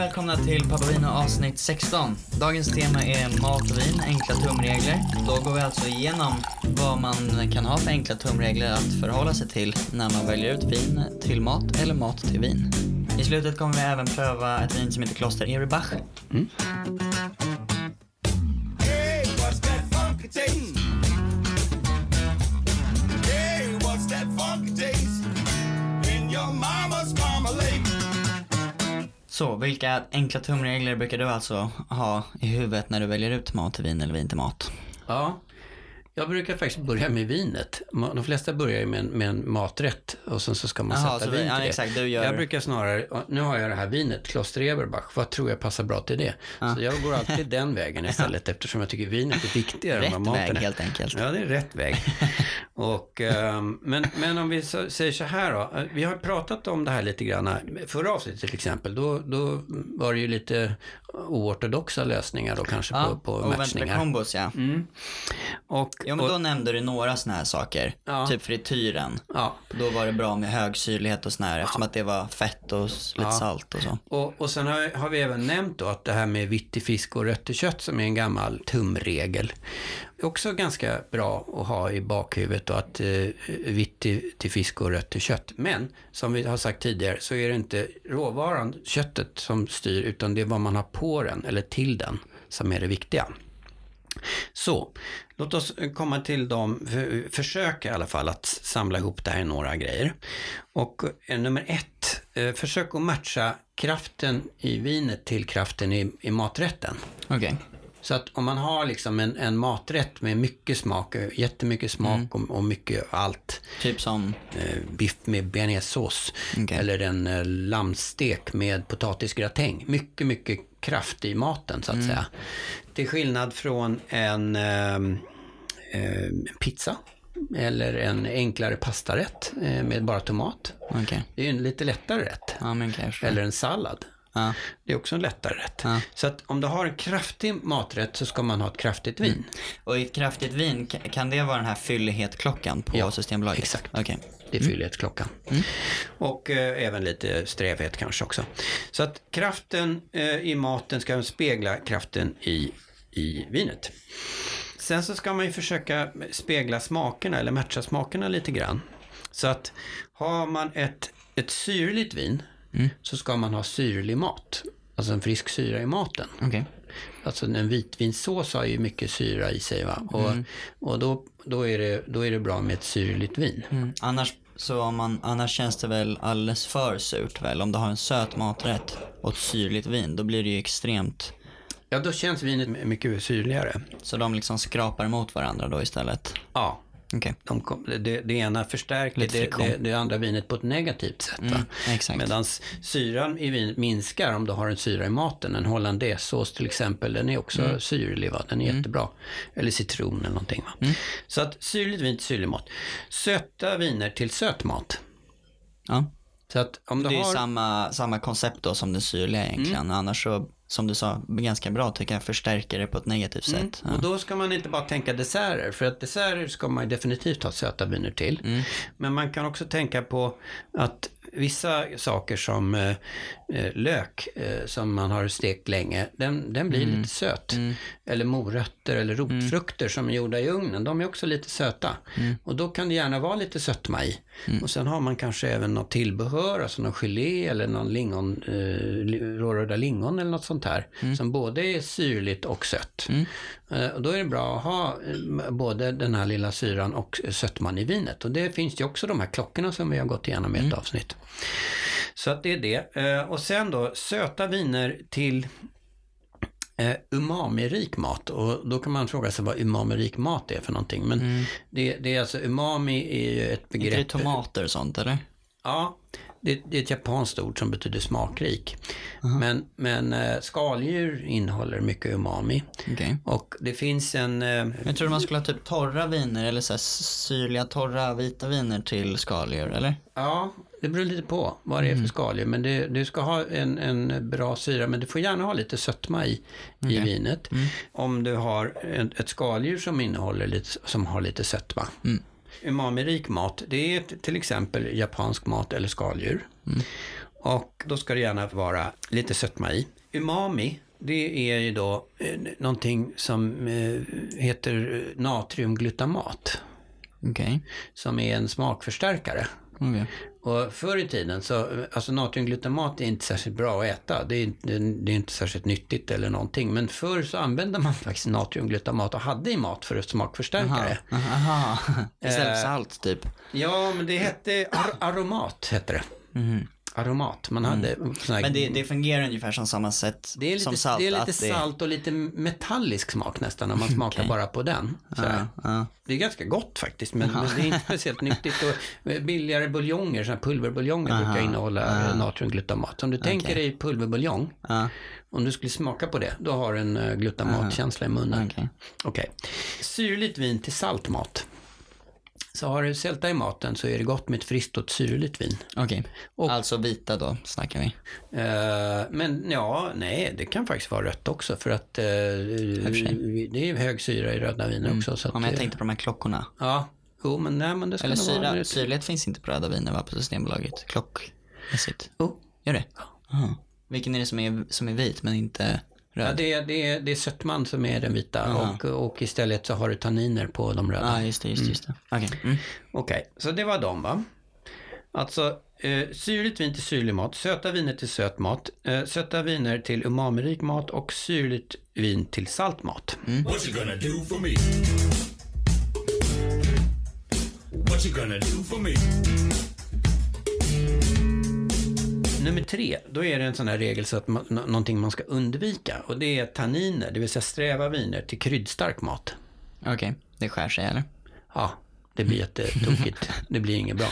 välkomna till Pappa Vino avsnitt 16. Dagens tema är mat och vin, enkla tumregler. Då går vi alltså igenom vad man kan ha för enkla tumregler att förhålla sig till när man väljer ut vin till mat eller mat till vin. I slutet kommer vi även pröva ett vin som heter Kloster Erebach. Mm. Vilka enkla tumregler brukar du alltså ha i huvudet när du väljer ut mat till vin eller vin till mat? Ja, jag brukar faktiskt börja med vinet. De flesta börjar ju med en, med en maträtt och sen så ska man Jaha, sätta vin till ja, det. exakt, du gör- Jag brukar snarare, nu har jag det här vinet, Kloster Eberbach, vad tror jag passar bra till det? Så jag går alltid den vägen istället eftersom jag tycker vinet är viktigare än vad Rätt maten väg är. helt enkelt. Ja, det är rätt väg. och, ehm, men, men om vi säger så här då. eh, Vi har pratat om det här lite grann. Förra avsnittet till exempel, då, då var det ju lite oortodoxa lösningar då kanske på, på oväntade matchningar. kombos ja. Och, Ja men och, då nämnde du några såna här saker. Ja. Typ frityren. ja, Då var det bra med hög syrlighet och sån här eftersom att det var fett och lite Ja. salt och så. Och, och sen har, har vi även nämnt då att det här med vitt i fisk och rött kött som är en gammal tumregel är också ganska bra att ha i bakhuvudet och att eh, vitt till, till fisk och rött till kött. Men som vi har sagt tidigare så är det inte råvaran, köttet, som styr utan det är vad man har på den eller till den som är det viktiga. Så, låt oss komma till de, för, försöka i alla fall att samla ihop det här i några grejer. Och eh, nummer ett, eh, försök att matcha kraften i vinet till kraften i, i maträtten. Okej. Så att om man har liksom en, en maträtt med mycket smak, eh, jättemycket smak Mm. och, och mycket allt. Typ som, Eh, biff med bearnaisesås. Okej. Eller en eh, lammstek med potatisgratäng. Mycket, mycket kraft i maten så att säga. Till skillnad från en ehm, eh, pizza. Eller en enklare pastarätt eh, med bara tomat. okej. Det är ju en lite lättare rätt. Ja. Eller en sallad. Ja. Det är också en lättare rätt. Ja. Så att om du har en kraftig maträtt så ska man ha ett kraftigt vin. Och i ett kraftigt vin, ka- kan det vara den här fyllighet-klockan på Ja, Systembolaget? exakt. Okej. Det är fyllighetsklockan. Och eh, även lite strävhet kanske också. Så att kraften eh, i maten ska spegla kraften i, i vinet. Sen så ska man ju försöka spegla smakerna eller matcha smakerna lite grann. Så att har man ett, ett syrligt vin så ska man ha syrlig mat. Alltså en frisk syra i maten. Okej. Alltså en vitvinsås har ju mycket syra i sig va. Och, och då, då, är det, då är det bra med ett syrligt vin. Mm. Annars, så om man, annars känns det väl alldeles för surt väl? Om du har en söt maträtt och ett syrligt vin, då blir det ju extremt. Ja, då känns vinet mycket syrligare. Så de liksom skrapar emot varandra då istället? Ja. Okej. De kom, det, det ena förstärker det, det, det andra vinet på ett negativt sätt. Mm. Medan syran i vinet minskar om du har en syra i maten. En hollandaisesås till exempel, den är också Mm. syrlig. Va? Den är jättebra. Eller citron eller någonting. Va? Mm. Så att syrligt vin till syrlig mat. Söta viner till söt mat. Ja. Så att om du Det är har... samma, samma koncept då som det syrliga egentligen. Annars så, som du sa, ganska bra tycker jag, förstärker det på ett negativt sätt. Ja. Och då ska man inte bara tänka desserter, för att desserter ska man definitivt ha söta viner till. Mm. Men man kan också tänka på att vissa saker som eh, eh, lök eh, som man har stekt länge, den, den blir Mm. lite söt. Eller morötter eller rotfrukter som är gjorda i ugnen, de är också lite söta. Mm. Och då kan det gärna vara lite sötma i. Och sen har man kanske även något tillbehör, alltså någon gelé eller någon lingon, eh, rårörda lingon eller något sånt här. Mm. Som både är syrligt och sött. Eh, och då är det bra att ha eh, både den här lilla syran och sötman i vinet. Och det finns ju också de här klockorna som vi har gått igenom i ett avsnitt. Så att det är det. Eh, och sen då söta viner till umami-rik mat. Och då kan man fråga sig vad umami-rik mat är för någonting. Men det, det är alltså, umami är ju ett Inte det begrepp. tomater och sånt eller? Ja, det, det är ett japanskt ord som betyder smakrik. Men, men eh, skaldjur innehåller mycket umami. Okej. Och det finns en... Eh, Jag tror man skulle ha typ torra viner eller så här syrliga torra vita viner till skaldjur, eller? ja, det beror lite på vad det är för skaldjur. Men det, du ska ha en, en bra syra, men du får gärna ha lite sötma i, i vinet. Om du har ett, ett skaldjur som innehåller lite, som har lite sötma. Umami-rik mat, det är till exempel japansk mat eller skaldjur. Och då ska det gärna vara lite sötma i. Umami, det är ju då eh, någonting som eh, heter natriumglutamat. Okej. Som är en smakförstärkare. Okej. Och förr i tiden så, alltså natriumglutamat är inte särskilt bra att äta. Det är, inte- det är inte särskilt nyttigt eller någonting. Men förr så använde man faktiskt natriumglutamat och hade i mat för att smakförstärka det. Istället för salt typ. Ja, men det hette ar- aromat, hette det. Aromat, man hade Mhm. Men det, det fungerar ungefär som samma sätt det är lite, som salt. det är lite salt och lite metallisk smak nästan om man smakar Okej. bara på den. Ja, ja. Det är ganska gott faktiskt, men, men det är inte speciellt nyttigt. Och eh, billigare buljonger, här pulverbuljonger Aha, brukar innehålla uh. natriumglutamat. Om du tänker dig pulverbuljong, Ja, om du skulle smaka på det, då har du en uh, glutamatkänsla i munnen. okej. Okej. Syrligt vin till salt mat. Så har du sälta i maten så är det gott med ett friskt och ett syrligt vin. Okej. Och- Alltså vita då, snackar vi. Eh, men ja, nej, det kan faktiskt vara rött också för att eh, för sig. Mm. det är hög syra i röda viner också. Så att, Om jag eh, tänkte på de här klockorna. Ja, jo men nej men det ska Eller nog vara syra, syrlighet finns inte på röda viner va, på Systembolaget? Klockmässigt. Oh. Gör det? Aha. Vilken är det som är, som är vit men inte Ja, röd? det, är, det, är, det är sötman som är den vita Aha. och, och istället så har du tanniner på de röda. Ja, just det, just det. Just det. Okej. Mm. Okej, så det var de va. Alltså eh, syrligt vin till syrlig mat, söta viner till söt mat, eh, söta viner till umamirik mat och syrligt vin till salt mat. What you gonna do for me? What you gonna do for me? Nummer tre, då är det en sån här regel så att man, nå- någonting man ska undvika och det är tanniner, det vill säga sträva viner till kryddstark mat. Okej, det skär sig eller? Ja, det blir jättetokigt. det blir inget bra.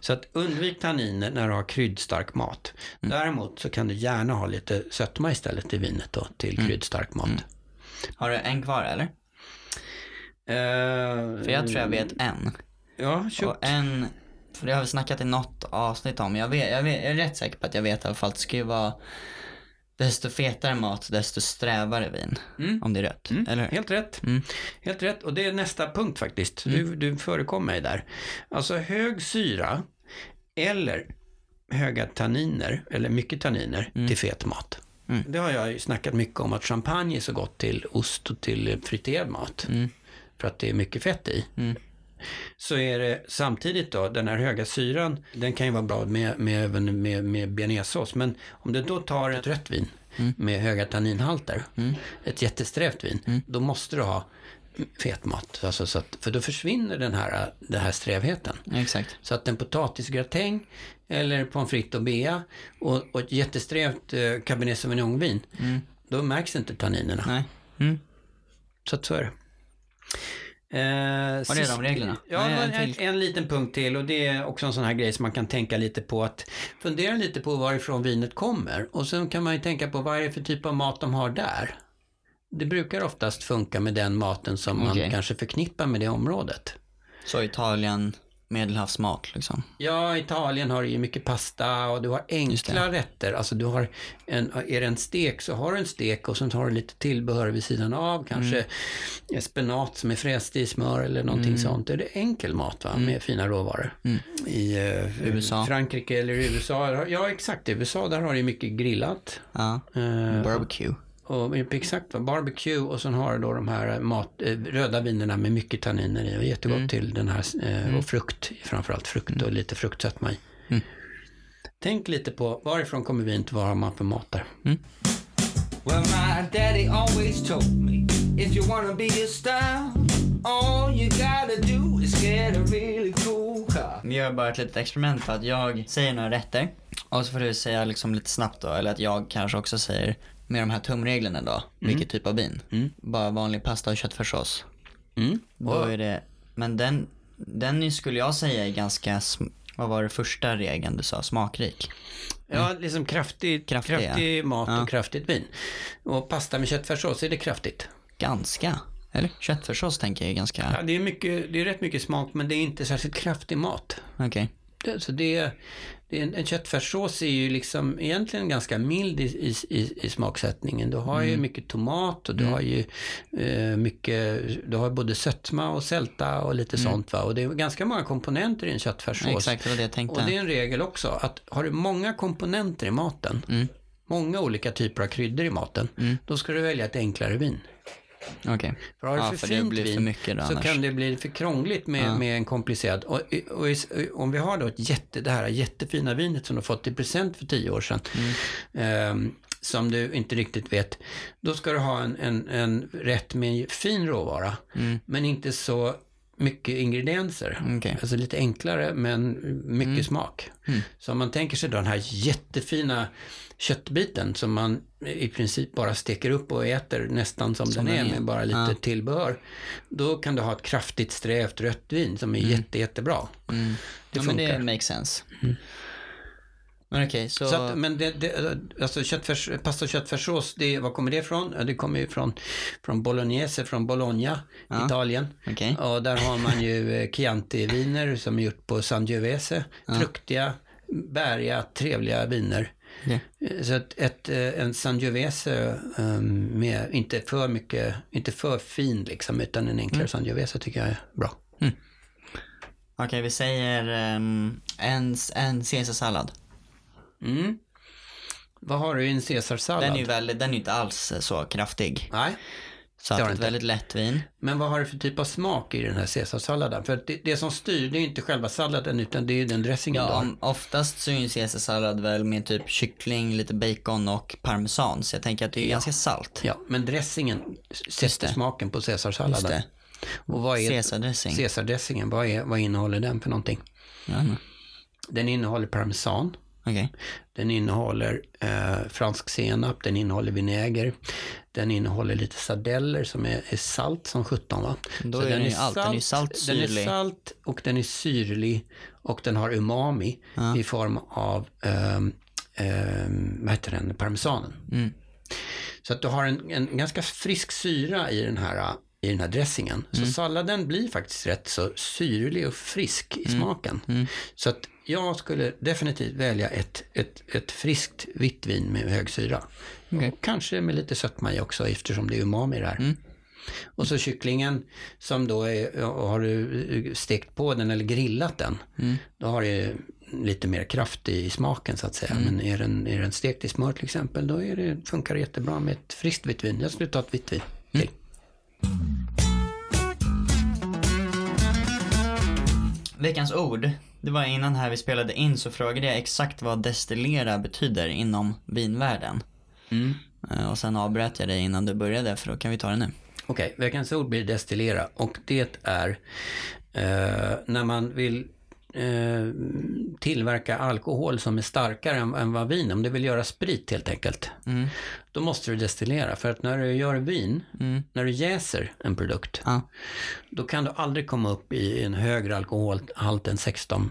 Så att undvik tanniner när du har kryddstark mat. Däremot så kan du gärna ha lite sötma istället i vinet då till kryddstark mat. Har du en kvar eller? Eh, För jag tror jag vet en. Ja, shoot. Och en, för det har vi snackat i något avsnitt om. Jag, vet, jag, vet, jag är rätt säker på att jag vet i alla fall att det ska ju vara desto fetare mat, desto strävare vin. Om det är rött. Eller? Helt rätt. Mm. Helt rätt. Och det är nästa punkt faktiskt. Du, du förekom mig där. Alltså hög syra eller höga tanniner, eller mycket tanniner, till fet mat. Det har jag ju snackat mycket om att champagne är så gott till ost och till friterad mat. För att det är mycket fett i. Så är det samtidigt då, den här höga syran, den kan ju vara bra med, med, även med, med bearnaisesås. Men om du då tar ett rött vin med höga tanninhalter, ett jättesträvt vin, då måste du ha fet mat. Alltså så att, för då försvinner den här, den här strävheten. Exakt. Så att en potatisgratäng eller pommes frites och bea och, och ett jättesträvt eh, cabernet sauvignon-vin, då märks inte tanninerna. Nej. Mm. Så att så är det. Eh, Var det de reglerna? Ja, en en, en liten punkt till och det är också en sån här grej som man kan tänka lite på att fundera lite på varifrån vinet kommer och sen kan man ju tänka på vad är det för typ av mat de har där. Det brukar oftast funka med den maten som Okej. man kanske förknippar med det området. Så Italien, medelhavsmat liksom. Ja, Italien har ju mycket pasta och du har enkla rätter. Alltså du har en, är det en stek så har du en stek och sen har du lite tillbehör vid sidan av. Kanske Mm. spenat som är fräst i smör eller någonting sånt. Det är enkel mat va? med fina råvaror. I eh, Mm. USA. Frankrike eller USA. Ja, exakt. I USA där har du mycket grillat. Ja. Eh, Barbecue. Och exakt, va, barbecue och sen har du då de här mat, eh, röda vinerna med mycket tanniner i. Och jättegott Mm. till den här, eh, och frukt, framförallt frukt och lite fruktsötma i. Mm. Tänk lite på varifrån kommer vinet, vad har man för mat där? Well, my daddy always told me if you wanna be a star, all you gotta do is get a really cool car. Vi gör bara ett litet experiment för att jag säger några rätter och så får du säga liksom lite snabbt då, eller att jag kanske också säger med de här tumreglerna då, vilket typ av vin. Bara vanlig pasta och köttfärssås. Mm. Då är det, men den, den skulle jag säga är ganska, vad var det första regeln du sa, smakrik? Ja, liksom kraftig, Kraftig, kraftig ja. mat Ja. och kraftigt vin. Och pasta med köttfärssås, är det kraftigt? Ganska. Eller? Köttfärssås tänker jag är ganska, Ja, det är, mycket, det är rätt mycket smak, men det är inte särskilt kraftig mat. okej. Det, så det, det är en, en köttfärssås är ju liksom egentligen ganska mild i, i, i, i smaksättningen. Du har ju mycket tomat och du har ju eh, mycket, du har både sötma och sälta och lite sånt va. Och det är ganska många komponenter i en köttfärssås. Exakt, det var det jag tänkte. Och det är en regel också, att har du många komponenter i maten, Mm. många olika typer av kryddor i maten, då ska du välja ett enklare vin. Okej. För har du Ja, för för fint vin mycket då så annars. kan det bli för krångligt med, med en komplicerad. Och, och, i- om vi har då ett jätte, det här jättefina vinet som du har fått i present för tio år sedan, Mm. ehm, som du inte riktigt vet, då ska du ha en, en, en rätt med en fin råvara, Mm. men inte så mycket ingredienser. Okej. Alltså lite enklare men mycket Mm. smak. Så om man tänker sig då den här jättefina köttbiten som man i princip bara steker upp och äter nästan som, Som den är är. med bara lite Ja. tillbehör. Då kan du ha ett kraftigt strävt rött vin som är jätte, jättebra. Det Mm. ja, men det funkar. makes sense. Men okej, så... Så att, men det, det, alltså köttfärs, pasta och köttfärssås, det, var kommer det ifrån? Ja, Det kommer ju från, från Bolognese, från Bologna, Ja. Italien. Okej. Och där har man ju eh, Chianti-viner som är gjort på Sangiovese. Fruktiga, bäriga, trevliga viner. Eh, Så ett, ett, eh, en Sangiovese eh, med inte för mycket, inte för fin liksom, utan en enklare Sangiovese tycker jag är bra. Okej, vi säger um, en, en caesarsallad. Mm. Vad har du i en caesarsallad? Den är ju väldigt, den är ju inte alls eh, så kraftig. Nej. Så att ett väldigt lätt vin. Men vad har du för typ av smak i den här caesarsalladen? För det, det som styr, det är inte själva salladen utan det är ju den dressingen du Ja, har. oftast så är ju en caesarsallad väl med typ kyckling, lite bacon och parmesan. Så jag tänker att det är ganska salt. Ja, men dressingen sätter smaken på Just caesarsalladen. det. Och vad är Caesardressing. caesardressingen? Vad, är, vad innehåller den för någonting? Ja, men. Den innehåller parmesan. Okej. Den innehåller eh, fransk senap, den innehåller vinäger, den innehåller lite sardeller som är, är salt som 17 va? Då är den ju allt. Den är salt, Den är salt och den är syrlig och den har umami i form av, ehm, ehm, vad heter den, parmesanen. Mm. Så att du har en, en ganska frisk syra i den här, i den här dressingen. Så Mm. salladen blir faktiskt rätt så syrlig och frisk i Mm. smaken. Så att jag skulle definitivt välja ett, ett, ett friskt vitt vin med hög syra. Och kanske med lite sötma i också eftersom det är umami där. Mm. Och så kycklingen som då är, har du stekt på den eller grillat den, Mm. då har det lite mer kraft i smaken så att säga. Mm. Men är den, är den stekt i smör till exempel, då är det, funkar det jättebra med ett friskt vitt vin. Jag skulle ta ett vitt vin Mm. Veckans ord. Det var innan här vi spelade in så frågade jag exakt vad destillera betyder inom vinvärlden. Mm. Eh, Och sen avbröt jag dig innan du började för då kan vi ta det nu. Okej, veckans ord blir destillera och det är eh, när man vill eh, tillverka alkohol som är starkare än, än vad vin, om du vill göra sprit helt enkelt. Mm. Då måste du destillera, för att när du gör vin, när du jäser en produkt, Ja. då kan du aldrig komma upp i en högre alkoholhalt än 16%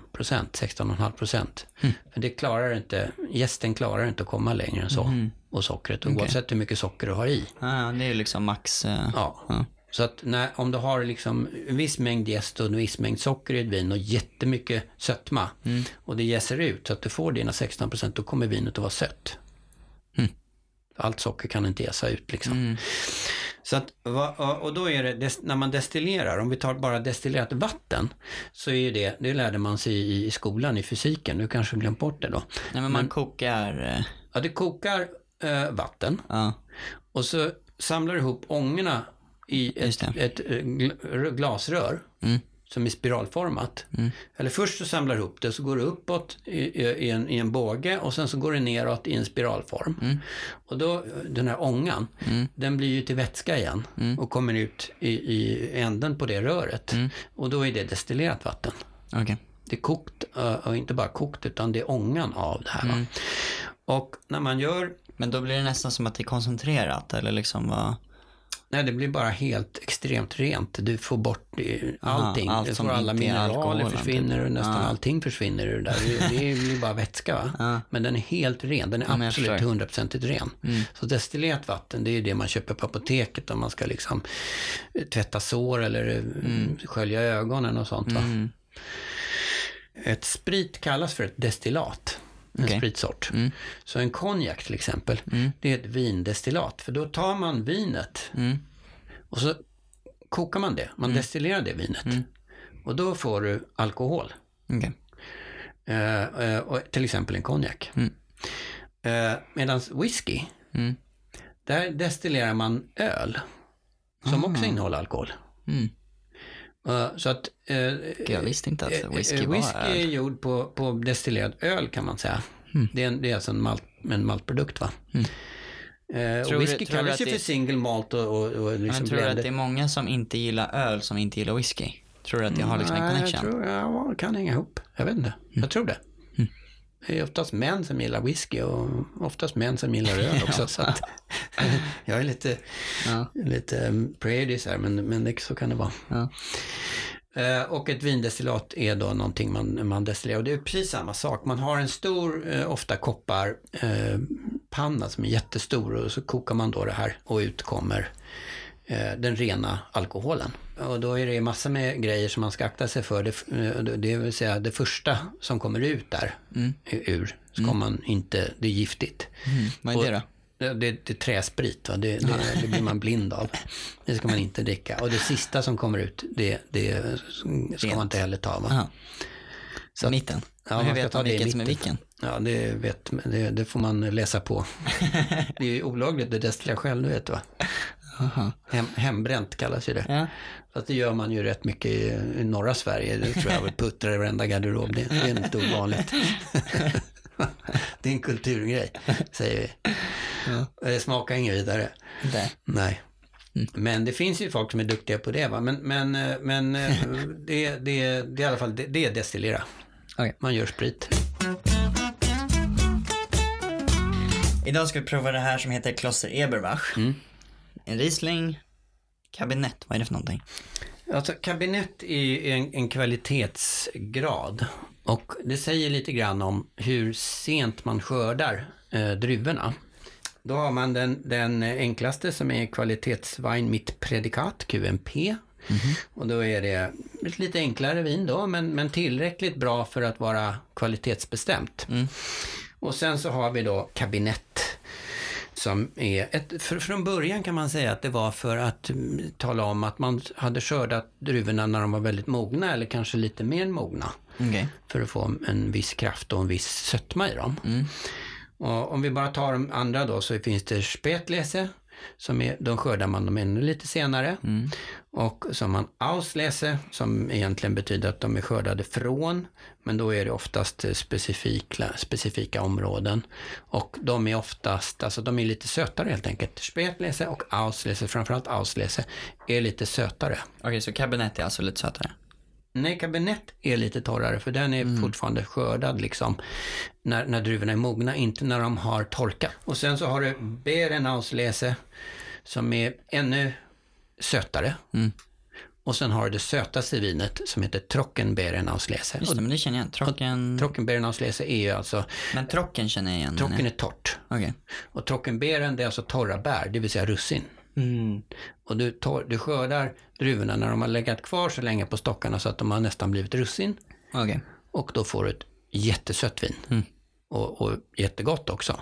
16,5 procent. För det klarar inte, jästen klarar inte att komma längre än så. Och sockret, oavsett hur mycket socker du har i. Ja, det är ju liksom max. eh, Ja. Ja. Så att när, om du har liksom en viss mängd jäst och en viss mängd socker i ett vin och jättemycket sötma och det jäser ut så att du får dina 16 procent, då kommer vinet att vara sött. Allt socker kan inte jäsa ut liksom. Så att, och då är det, när man destillerar, om vi tar bara destillerat vatten, så är det, det lärde man sig i, skolan i fysiken, du kanske har glömt bort det då. Nej men man kokar. eh, Ja, det kokar eh, vatten Ja. och så samlar du ihop ångorna i ett, det. ett, eh, gl- glasrör Mm. som är spiralformat. Eller först så samlar du ihop det, så går du uppåt i, i, en, i en båge och sen så går det neråt i en spiralform. Mm. Och då, den här ångan, den blir ju till vätska igen Mm. och kommer ut i, i änden på det röret. Och då är det destillerat vatten. Okej. Det är kokt, eh, och inte bara kokt, utan det är ångan av det här. Mm. Och när man gör Men då blir det nästan som att det är koncentrerat eller liksom vad? Nej, det blir bara helt extremt rent. Du får bort eh, allting. allt du som får alla mineraler försvinner och nästan Ah. allting försvinner ur det där. Det, det blir bara vätska va? Ja. Men den är helt ren. Den är Ja, absolut hundraprocentigt ren. Så destillerat vatten, det är det man köper på apoteket om man ska liksom eh, tvätta sår eller eh, skölja ögonen och sånt va. Mm. Ett sprit kallas för ett destillat. En Okej. spritsort. Mm. Så en konjak till exempel, Mm. det är ett vindestillat. För då tar man vinet Mm. och så kokar man det. Man destillerar det vinet. Mm. Och då får du alkohol. Eh, eh, och till exempel en konjak. Mm. Eh, Medan whisky, Mm. där destillerar man öl. Som också innehåller alkohol. Mm. Eh, så att... eh, Jag visste inte eh, att whisky eh, var whisky är öl. gjord på, på destillerad öl kan man säga. Mm. Det, är en, det är alltså en, malt, en maltprodukt va? Mm. Eh, Tror whisky du kallas att ju det- för single malt och, och, och liksom Men tror du att det är många som inte gillar öl som inte gillar whisky? Tror du att det har liksom en Nej, connection? Jag tror, ja, kan hänga ihop. Jag vet inte. Jag tror det. Det är oftast män som gillar whisky och oftast män som gillar öl också. så att, jag är lite, Ja. lite um, prejudice här, men, men det, så kan det vara. Ja. Eh, och ett vindestillat är då någonting man, man destillerar. Och det är precis samma sak. Man har en stor, eh, ofta kopparpanna eh, panna som är jättestor och så kokar man då det här och ut kommer den rena alkoholen. Och då är det massor med grejer som man ska akta sig för. Det, eh, det vill säga det första som kommer ut där ur ska man inte, det är giftigt. Mm. Vad är det då? Det, det, det är träsprit, va? Det, det, det blir man blind av. Det ska man inte dricka. Och det sista som kommer ut, det, det ska man inte heller ta. Va? Så att- mitten? Ja, Men hur vet man det vilket som är vilken? Ja, det, vet, det, det får man läsa på. Det är ju olagligt att destillera själv, du vet va? Aha. Hem, hembränt kallas ju det. Ja. Fast det gör man ju rätt mycket i, i norra Sverige. Det tror jag väl puttrar i varenda garderob. Det, det är inte ovanligt. det är en kulturgrej, säger vi. Det smakar inget vidare. Där. Nej. Men det finns ju folk som är duktiga på det. Va? Men, men, eh, men eh, det, det, det är i alla fall det, det är destillera. Okej. Man gör sprit. Idag ska vi prova det här som heter Kloster Eberbach. Mm. En Riesling kabinett, vad är det för någonting? Alltså kabinett är en, en kvalitetsgrad. Och det säger lite grann om hur sent man skördar eh, druvorna. Då har man den, den enklaste som är kvalitetsvin mitt predikat, QMP. Och då är det ett lite enklare vin då, men, men tillräckligt bra för att vara kvalitetsbestämt. Och sen så har vi då kabinett som är ett, för, från början kan man säga att det var för att mm, tala om att man hade skördat druvorna när de var väldigt mogna eller kanske lite mer mogna. Okej. För att få en viss kraft och en viss sötma i dem. Och om vi bara tar de andra då så finns det Spätlese, som är, de skördar man dem ännu lite senare. Och så har man Auslese, som egentligen betyder att de är skördade från, men då är det oftast eh, specifika, specifika områden. Och de är oftast, alltså de är lite sötare helt enkelt. Spätlese och Auslese, framförallt Auslese, är lite sötare. Okej, så kabinett är alltså lite sötare? Nej, kabinett är lite torrare för den är Mm. fortfarande skördad liksom när, när druvorna är mogna, inte när de har torkat. Och sen så har du Beerenauslese som är ännu sötare. Mm. Och sen har du det sötaste vinet som heter Trockenbeerenauslese. Just det, men det känner jag igen. Trocken... Trockenbeerenauslese är ju alltså, Men trocken känner jag igen. trocken är torrt. Okej. Och trockenbeeren det är alltså torra bär, det vill säga russin. Mm. Och du, tor, du skördar druvorna när de har legat kvar så länge på stockarna så att de har nästan blivit russin. Okej. Och då får du ett jättesött vin. Och, och jättegott också.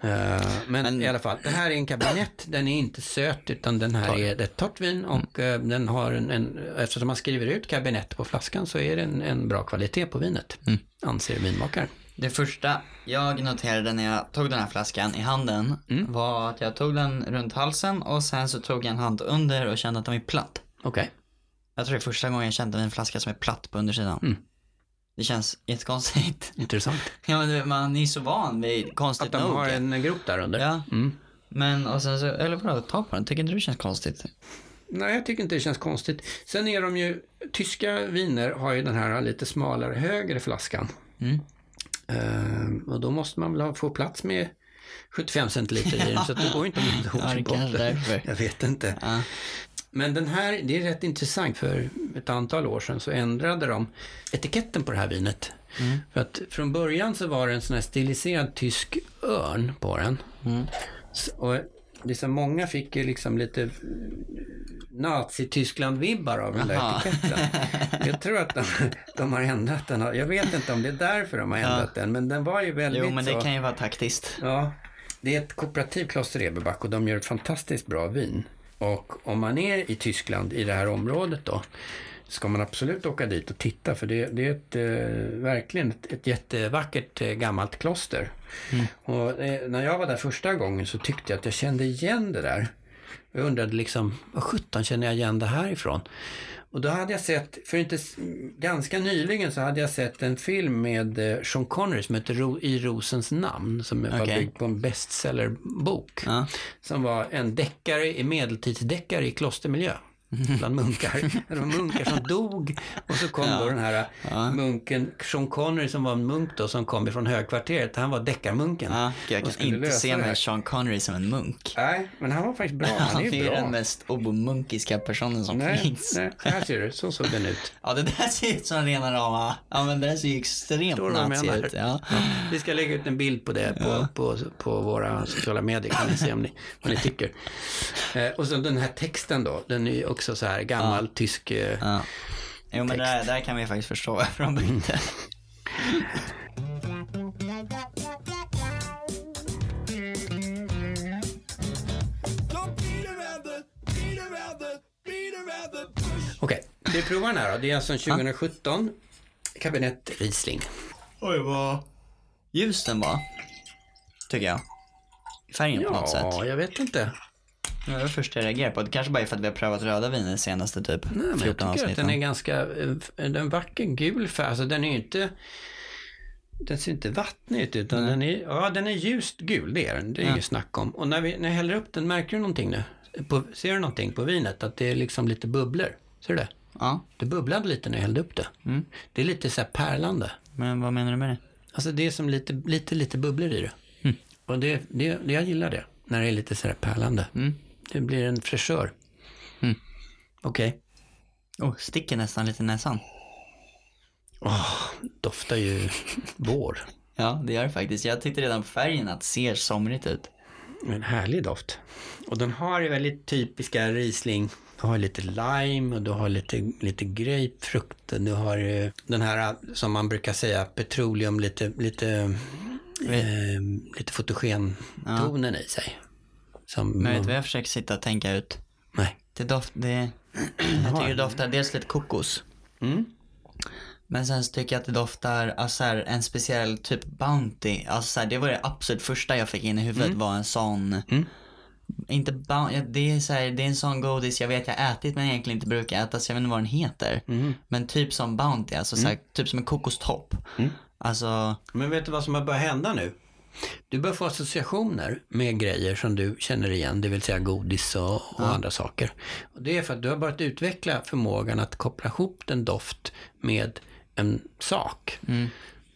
Eh, men, i alla fall, det här är en kabinett. Den är inte söt utan den här är ett torrt vin. Och eh, den har en, en, eftersom man skriver ut kabinett på flaskan så är det en, en bra kvalitet på vinet. Anser vinmakaren. Det första jag noterade när jag tog den här flaskan i handen var att jag tog den runt halsen och sen så tog jag en hand under och kände att den var platt. Okej. Jag tror det är första gången jag kände en flaska som är platt på undersidan. Mm. Det känns jättekonstigt. Intressant. Ja, men man är så van vid konstigt Att de nog. har en grop där under. Ja, Mm. men och sen så, eller vadå, ta på den. Tycker inte du det känns konstigt? Nej, jag tycker inte det känns konstigt. Sen är de ju, tyska viner har ju den här lite smalare, högre flaskan. Mm. Ehm, och då måste man väl få plats med 75 centiliter i den, så det går inte att kanske är därför. Jag vet inte. Ja. Men den här, det är rätt intressant, för ett antal år sedan så ändrade de etiketten på det här vinet. Mm. För att från början så var det en sån här stiliserad tysk örn på den. Mm. S- Och liksom många fick ju liksom lite Nazityskland-vibbar av den där Jaha. etiketten. Jag tror att de, de har ändrat den. Jag vet inte om det är därför de har ändrat den, men den var ju väldigt Jo, men det så... kan ju vara taktiskt. Ja, det är ett kooperativ Kloster Eberback och de gör ett fantastiskt bra vin. Och om man är i Tyskland, i det här området då, ska man absolut åka dit och titta för det, det är ett, eh, verkligen ett, ett jättevackert eh, gammalt kloster. Och eh, när jag var där första gången så tyckte jag att jag kände igen det där. Jag undrade liksom, vad sjutton känner jag igen det här ifrån? Och då hade jag sett, för inte ganska nyligen så hade jag sett en film med eh, Sean Connery som heter Ro, I rosens namn, som var Okej. byggd på en bestsellerbok. Ja. Som var en deckare, medeltidsdeckare i klostermiljö. Bland munkar. Det var munkar som dog och så kom då den här munken, Sean Connery som var en munk då, som kom ifrån högkvarteret. Han var deckarmunken. Ja, jag kan inte se mig. Sean Connery som en munk. Nej, men han var faktiskt bra. Han Han är ju bra. den mest obomunkiska personen som Nej, finns. nej, så här ser det Så såg den ut. Ja, det där ser ut som rena rama. Ja, men det där ser ju extremt du nazi ut. Ja. Vi ska lägga ut en bild på det på, på, på våra sociala medier. Kan ni se om ni, vad ni tycker. Eh, och så den här texten då. Den är ju också så här gammal tysk. Eh, ja. Jo, men Text. där, där kan vi faktiskt förstå varför de bytte. Okej, vi provar den här då. Det är alltså en 2017 kabinett Riesling. Oj, vad ljus den var. Tycker jag. Färgen på något sätt. Ja, jag vet inte. Det var det första jag reagerade på. Det kanske bara är för att vi har prövat röda viner senaste typ Nej, men jag 14 tycker att avsnitten. den är ganska, eh, den är vacker gul färg. Alltså den är ju inte, den ser inte vattnig ut utan den är, ja den är ljust gul, det är den. Det är Ja. inget snack om. Och när, vi, när jag häller upp den, märker du någonting nu? På, ser du någonting på vinet? Att det är liksom lite bubblor? Ser du det? Ja, Det bubblade lite när jag hällde upp det. Mm. Det är lite så här pärlande. men vad menar du med det? Alltså det är som lite, lite, lite bubblor i det. Mm. Och det, det, jag gillar det. När det är lite så här pärlande. Mm. Det blir en fräschör. Mm. Okej. Oh, sticker nästan lite i näsan. Doftar ju vår. Ja, det gör det faktiskt. Jag tyckte redan på färgen att det ser somrigt ut. En härlig doft. Och den har ju väldigt typiska Riesling. Du har lite lime och du har lite, lite grapefrukt. Du har den här som man brukar säga petroleum, lite, lite, eh, lite fotogentonen i sig. Som, Men vet du vad jag försöker sitta och tänka ut? Nej. Det doft, det... Jag tycker det doftar dels lite kokos. Mm. Men sen så tycker jag att det doftar, alltså så här, en speciell typ Bounty. Alltså så här, det var det absolut första jag fick in i huvudet var en sån. Mm. Inte Bounty, det är så här, det är en sån godis jag vet jag ätit men egentligen inte brukar äta så jag vet inte vad den heter. Mm. Men typ som Bounty, alltså så här, typ som en kokostopp. Alltså, Men vet du vad som har börjat hända nu? Du börjar få associationer med grejer som du känner igen, det vill säga godis och, och andra saker. Och det är för att du har börjat utveckla förmågan att koppla ihop en doft med en sak.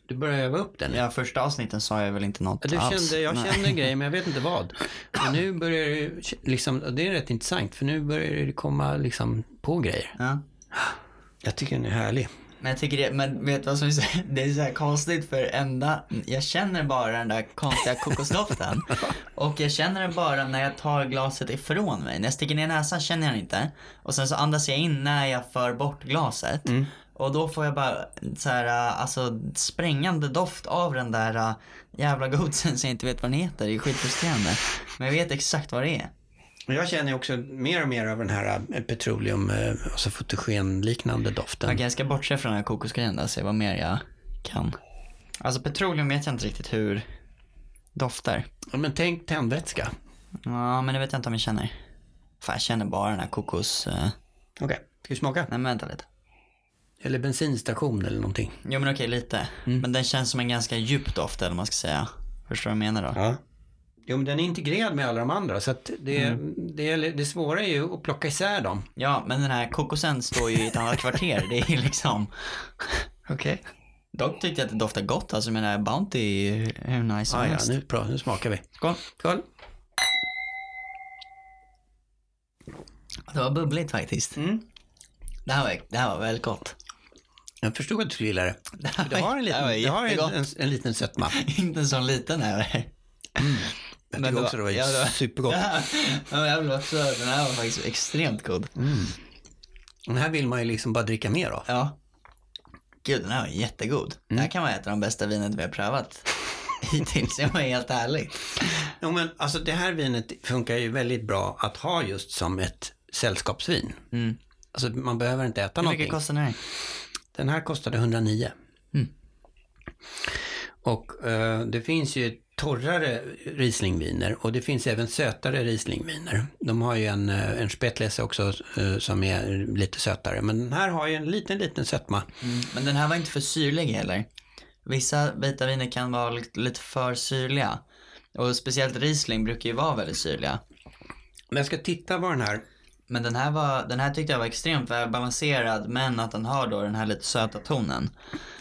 Du börjar öva upp den. ja första avsnitten sa jag väl inte något Ja, Du alls. kände, jag Nej. kände en grej, men jag vet inte vad. Men nu börjar det, liksom, det är rätt intressant, för nu börjar det komma liksom på grejer. Ja. Jag tycker den är härlig. Men jag tycker det, men vet du vad som är så, det är så här konstigt för enda, jag känner bara den där konstiga kokosdoften. och jag känner den bara när jag tar glaset ifrån mig. När jag sticker ner näsan känner jag den inte. Och sen så andas jag in när jag för bort glaset. Och då får jag bara så här, äh, alltså sprängande doft av den där äh, jävla godisen som jag inte vet vad den heter. Det är skitfrustrerande. Men jag vet exakt vad det är. Och Jag känner också mer och mer av den här eh, petroleum, eh, alltså fotogenliknande doften. Okej, jag ska bortse från den här kokosgrejen då, se vad mer jag kan. Alltså petroleum vet jag inte riktigt hur doftar. Ja, men tänk tändvätska. Ja, men det vet jag inte om jag känner. Fan, jag känner bara den här kokos... Uh... Okej, ska vi smaka? Nej, men vänta lite. Eller bensinstation eller någonting. Jo, men okej, lite. Mm. Men den känns som en ganska djup doft, eller vad man ska säga. Förstår du vad jag menar då? Ja. Jo, men den är integrerad med alla de andra, så att det, Mm. det, det svåra är ju att plocka isär dem. Ja, men den här kokosen står ju i ett annat kvarter. Det är ju liksom... Okej. Dock tyckte jag att det doftar gott, alltså men den här Bounty hur nice som Ah, ja, helst. nu, bra, nu smakar vi. Skål. Skål. Det var bubbligt faktiskt. Mm. Det, här var, det här var väldigt gott. Jag förstod att du skulle gilla det. Det har en det liten, du har en, jättegott. en, en liten sötma. Inte en sån liten heller. Mm. Jag Men tycker det också det var ja, det var- supergott. Ja, men jag vill också, den här var faktiskt extremt god. Den här vill man ju liksom bara dricka mer av. Ja. Gud, den här var jättegod. Det Mm. här kan vara ett av de bästa vinet vi har prövat hittills, jag var helt ärlig. Jo, men alltså det här vinet funkar ju väldigt bra att ha just som ett sällskapsvin. Mm. Alltså man behöver inte äta Hur mycket någonting. kostar den här? Den här kostade 109. Mm. Och eh, det finns ju torrare Rieslingviner och det finns även sötare Rieslingviner. De har ju en, eh, en Spätlese också eh, som är lite sötare. Men den här har ju en liten, liten sötma. Mm. Men den här var inte för syrlig heller. Vissa vita viner kan vara lite, för syrliga. Och speciellt Riesling brukar ju vara väldigt syrliga. Men jag ska titta vad den här... Men den här, var, den här tyckte jag var extremt välbalanserad men att den har då den här lite söta tonen.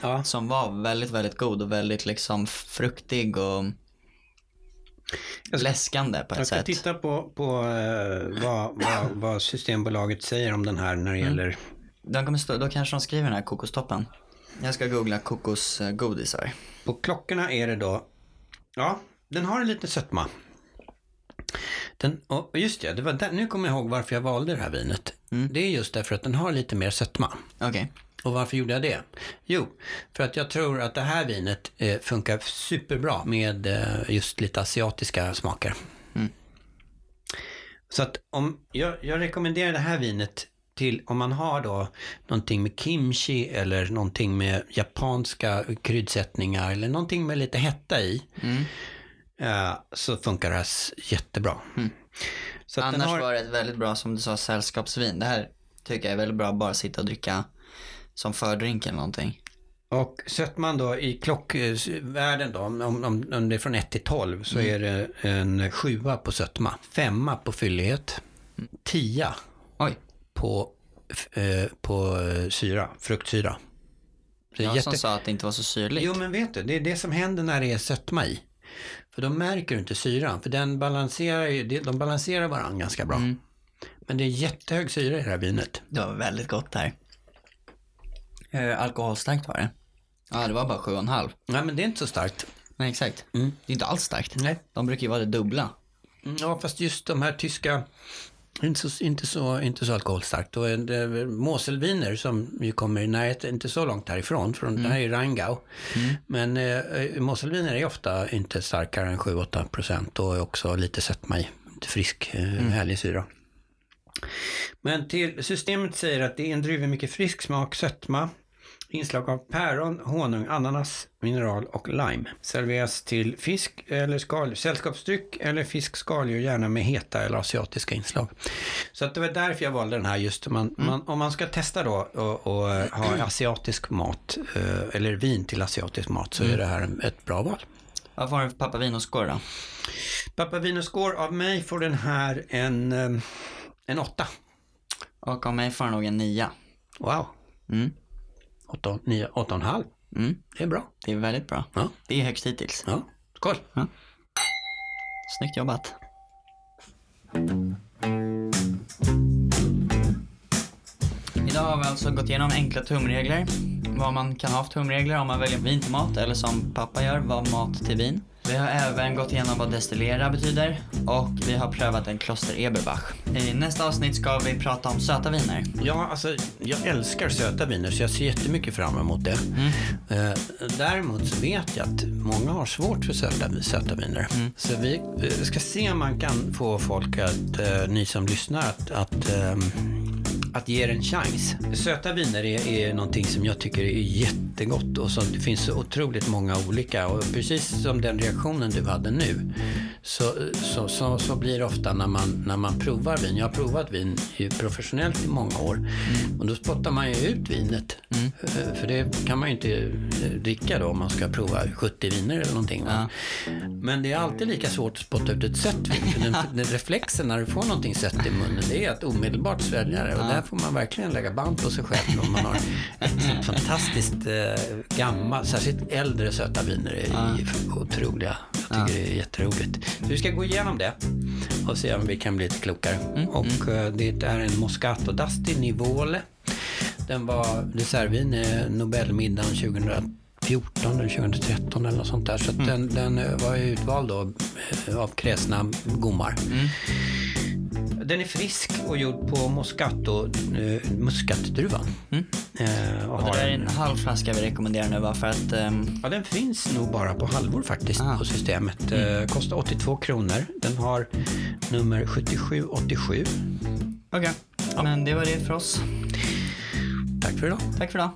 Ja. Som var väldigt, väldigt god och väldigt liksom fruktig och ska- läskande på ett Jag ska sätt. titta på, på eh, vad, vad, vad Systembolaget säger om den här när det gäller... De kommer stå, då kanske de skriver den här kokostoppen. Jag ska googla kokosgodisar. På klockorna är det då... Ja, den har en liten sötma. Den, och just det, det var där, nu kommer jag ihåg varför jag valde det här vinet. Det är just därför att den har lite mer sötma. Okej. Och varför gjorde jag det? Jo, för att jag tror att det här vinet eh, funkar superbra med eh, just lite asiatiska smaker. Så att om, jag, jag rekommenderar det här vinet till om man har då någonting med kimchi eller någonting med japanska kryddsättningar eller någonting med lite hetta i. eh, så funkar det här jättebra. Den Annars har- var det ett väldigt bra, som du sa, sällskapsvin. Det här tycker jag är väldigt bra, bara sitta och dricka som fördrink eller någonting. Och sötman då i klockvärden då, om, om, om det är från 1 till 12 så är det en sjua på sötma, femma på fyllighet, tia Oj, på, eh, på eh, syra, fruktsyra. Det är jag som jätte... sa att det inte var så syrligt. Jo men vet du, det är det som händer när det är sötma i. För då märker du inte syran, för den balanserar ju, de balanserar varandra ganska bra. Men det är jättehög syra i det här vinet. Det var väldigt gott här. Eh, alkoholstarkt var det. Ja, det var bara 7,5. Nej men det är inte så starkt. Nej, exakt. Det är inte alls starkt. Nej. De brukar ju vara det dubbla. Mm, Ja, fast just de här tyska, inte så, inte så, inte så alkoholstarkt. Och en- det- Moselviner som ju kommer i närheten, inte så långt härifrån, från, det här är Rheingau. Men eh, Moselviner är ofta inte starkare än 7-8 procent och är också lite sötma i, lite frisk, eh, härlig syra. Men till systemet säger att det är en druva mycket frisk smak, sötma, inslag av päron, honung, ananas, mineral och lime. Serveras till fisk eller skal, sällskapsdryck eller fisk, skaldjur, gärna med heta eller asiatiska inslag. Så att det var därför jag valde den här just. Om man, man, om man ska testa då och, och eh, ha asiatisk mat eh, eller vin till asiatisk mat så är det här ett bra val. Vad får den för papavinoscore då? Pappa Vinoscore av mig får den här en, eh, en åtta. Och av mig får den nog en nia. Wow. Mm. Åtta, nio, åtta och en halv. Mm. Det är bra. Det är väldigt bra. Ja. Det är högst hittills. Ja. Skål. Snyggt jobbat. Idag har vi alltså gått igenom enkla tumregler. Vad man kan ha för tumregler om man väljer vin till mat eller som pappa gör, vad mat till vin. Vi har även gått igenom vad destillera betyder och vi har prövat en Kloster Eberbach. I nästa avsnitt ska vi prata om söta viner. Ja, alltså jag älskar söta viner så jag ser jättemycket fram emot det. Eh, däremot så vet jag att många har svårt för söta, söta viner. Så vi eh, ska se om man kan få folk att, eh, ni som lyssnar, att, att ehm, att ge det en chans. Söta viner är, är någonting som jag tycker är jättegott och som det finns så otroligt många olika. Och precis som den reaktionen du hade nu så, så, så, så blir det ofta när man, när man provar vin. Jag har provat vin professionellt i många år och då spottar man ju ut vinet. Eh, För det kan man ju inte eh, dricka då om man ska prova 70 viner eller någonting. Va? Men det är alltid lika svårt att spotta ut ett sött vin. För den, den reflexen när du får någonting sött i munnen det är att omedelbart svälja det. Och där får man verkligen lägga band på sig själv om man har ett fantastiskt eh, gammalt, särskilt äldre söta viner är ju otroliga. Jag tycker det är jätteroligt. Så vi ska gå igenom det och se om vi kan bli lite klokare. Och eh, det är en Moscato d'Asti Nivole. Den var dessertvin i Nobelmiddagen 2014 eller 2013 eller något sånt där. Så att den, den var utvald då eh, av kräsna gommar. Den är frisk och gjord på Moscato, eh, muskatdruvan. Mm. Eh, och Och det där är en, en halv flaska vi rekommenderar nu va? För att ehm, ja, den finns nog bara på halvor faktiskt Ah. på systemet. Eh, kostar 82 kronor. Den har nummer 7787. Okej. Men det var det för oss. Tack för idag. Tack för idag.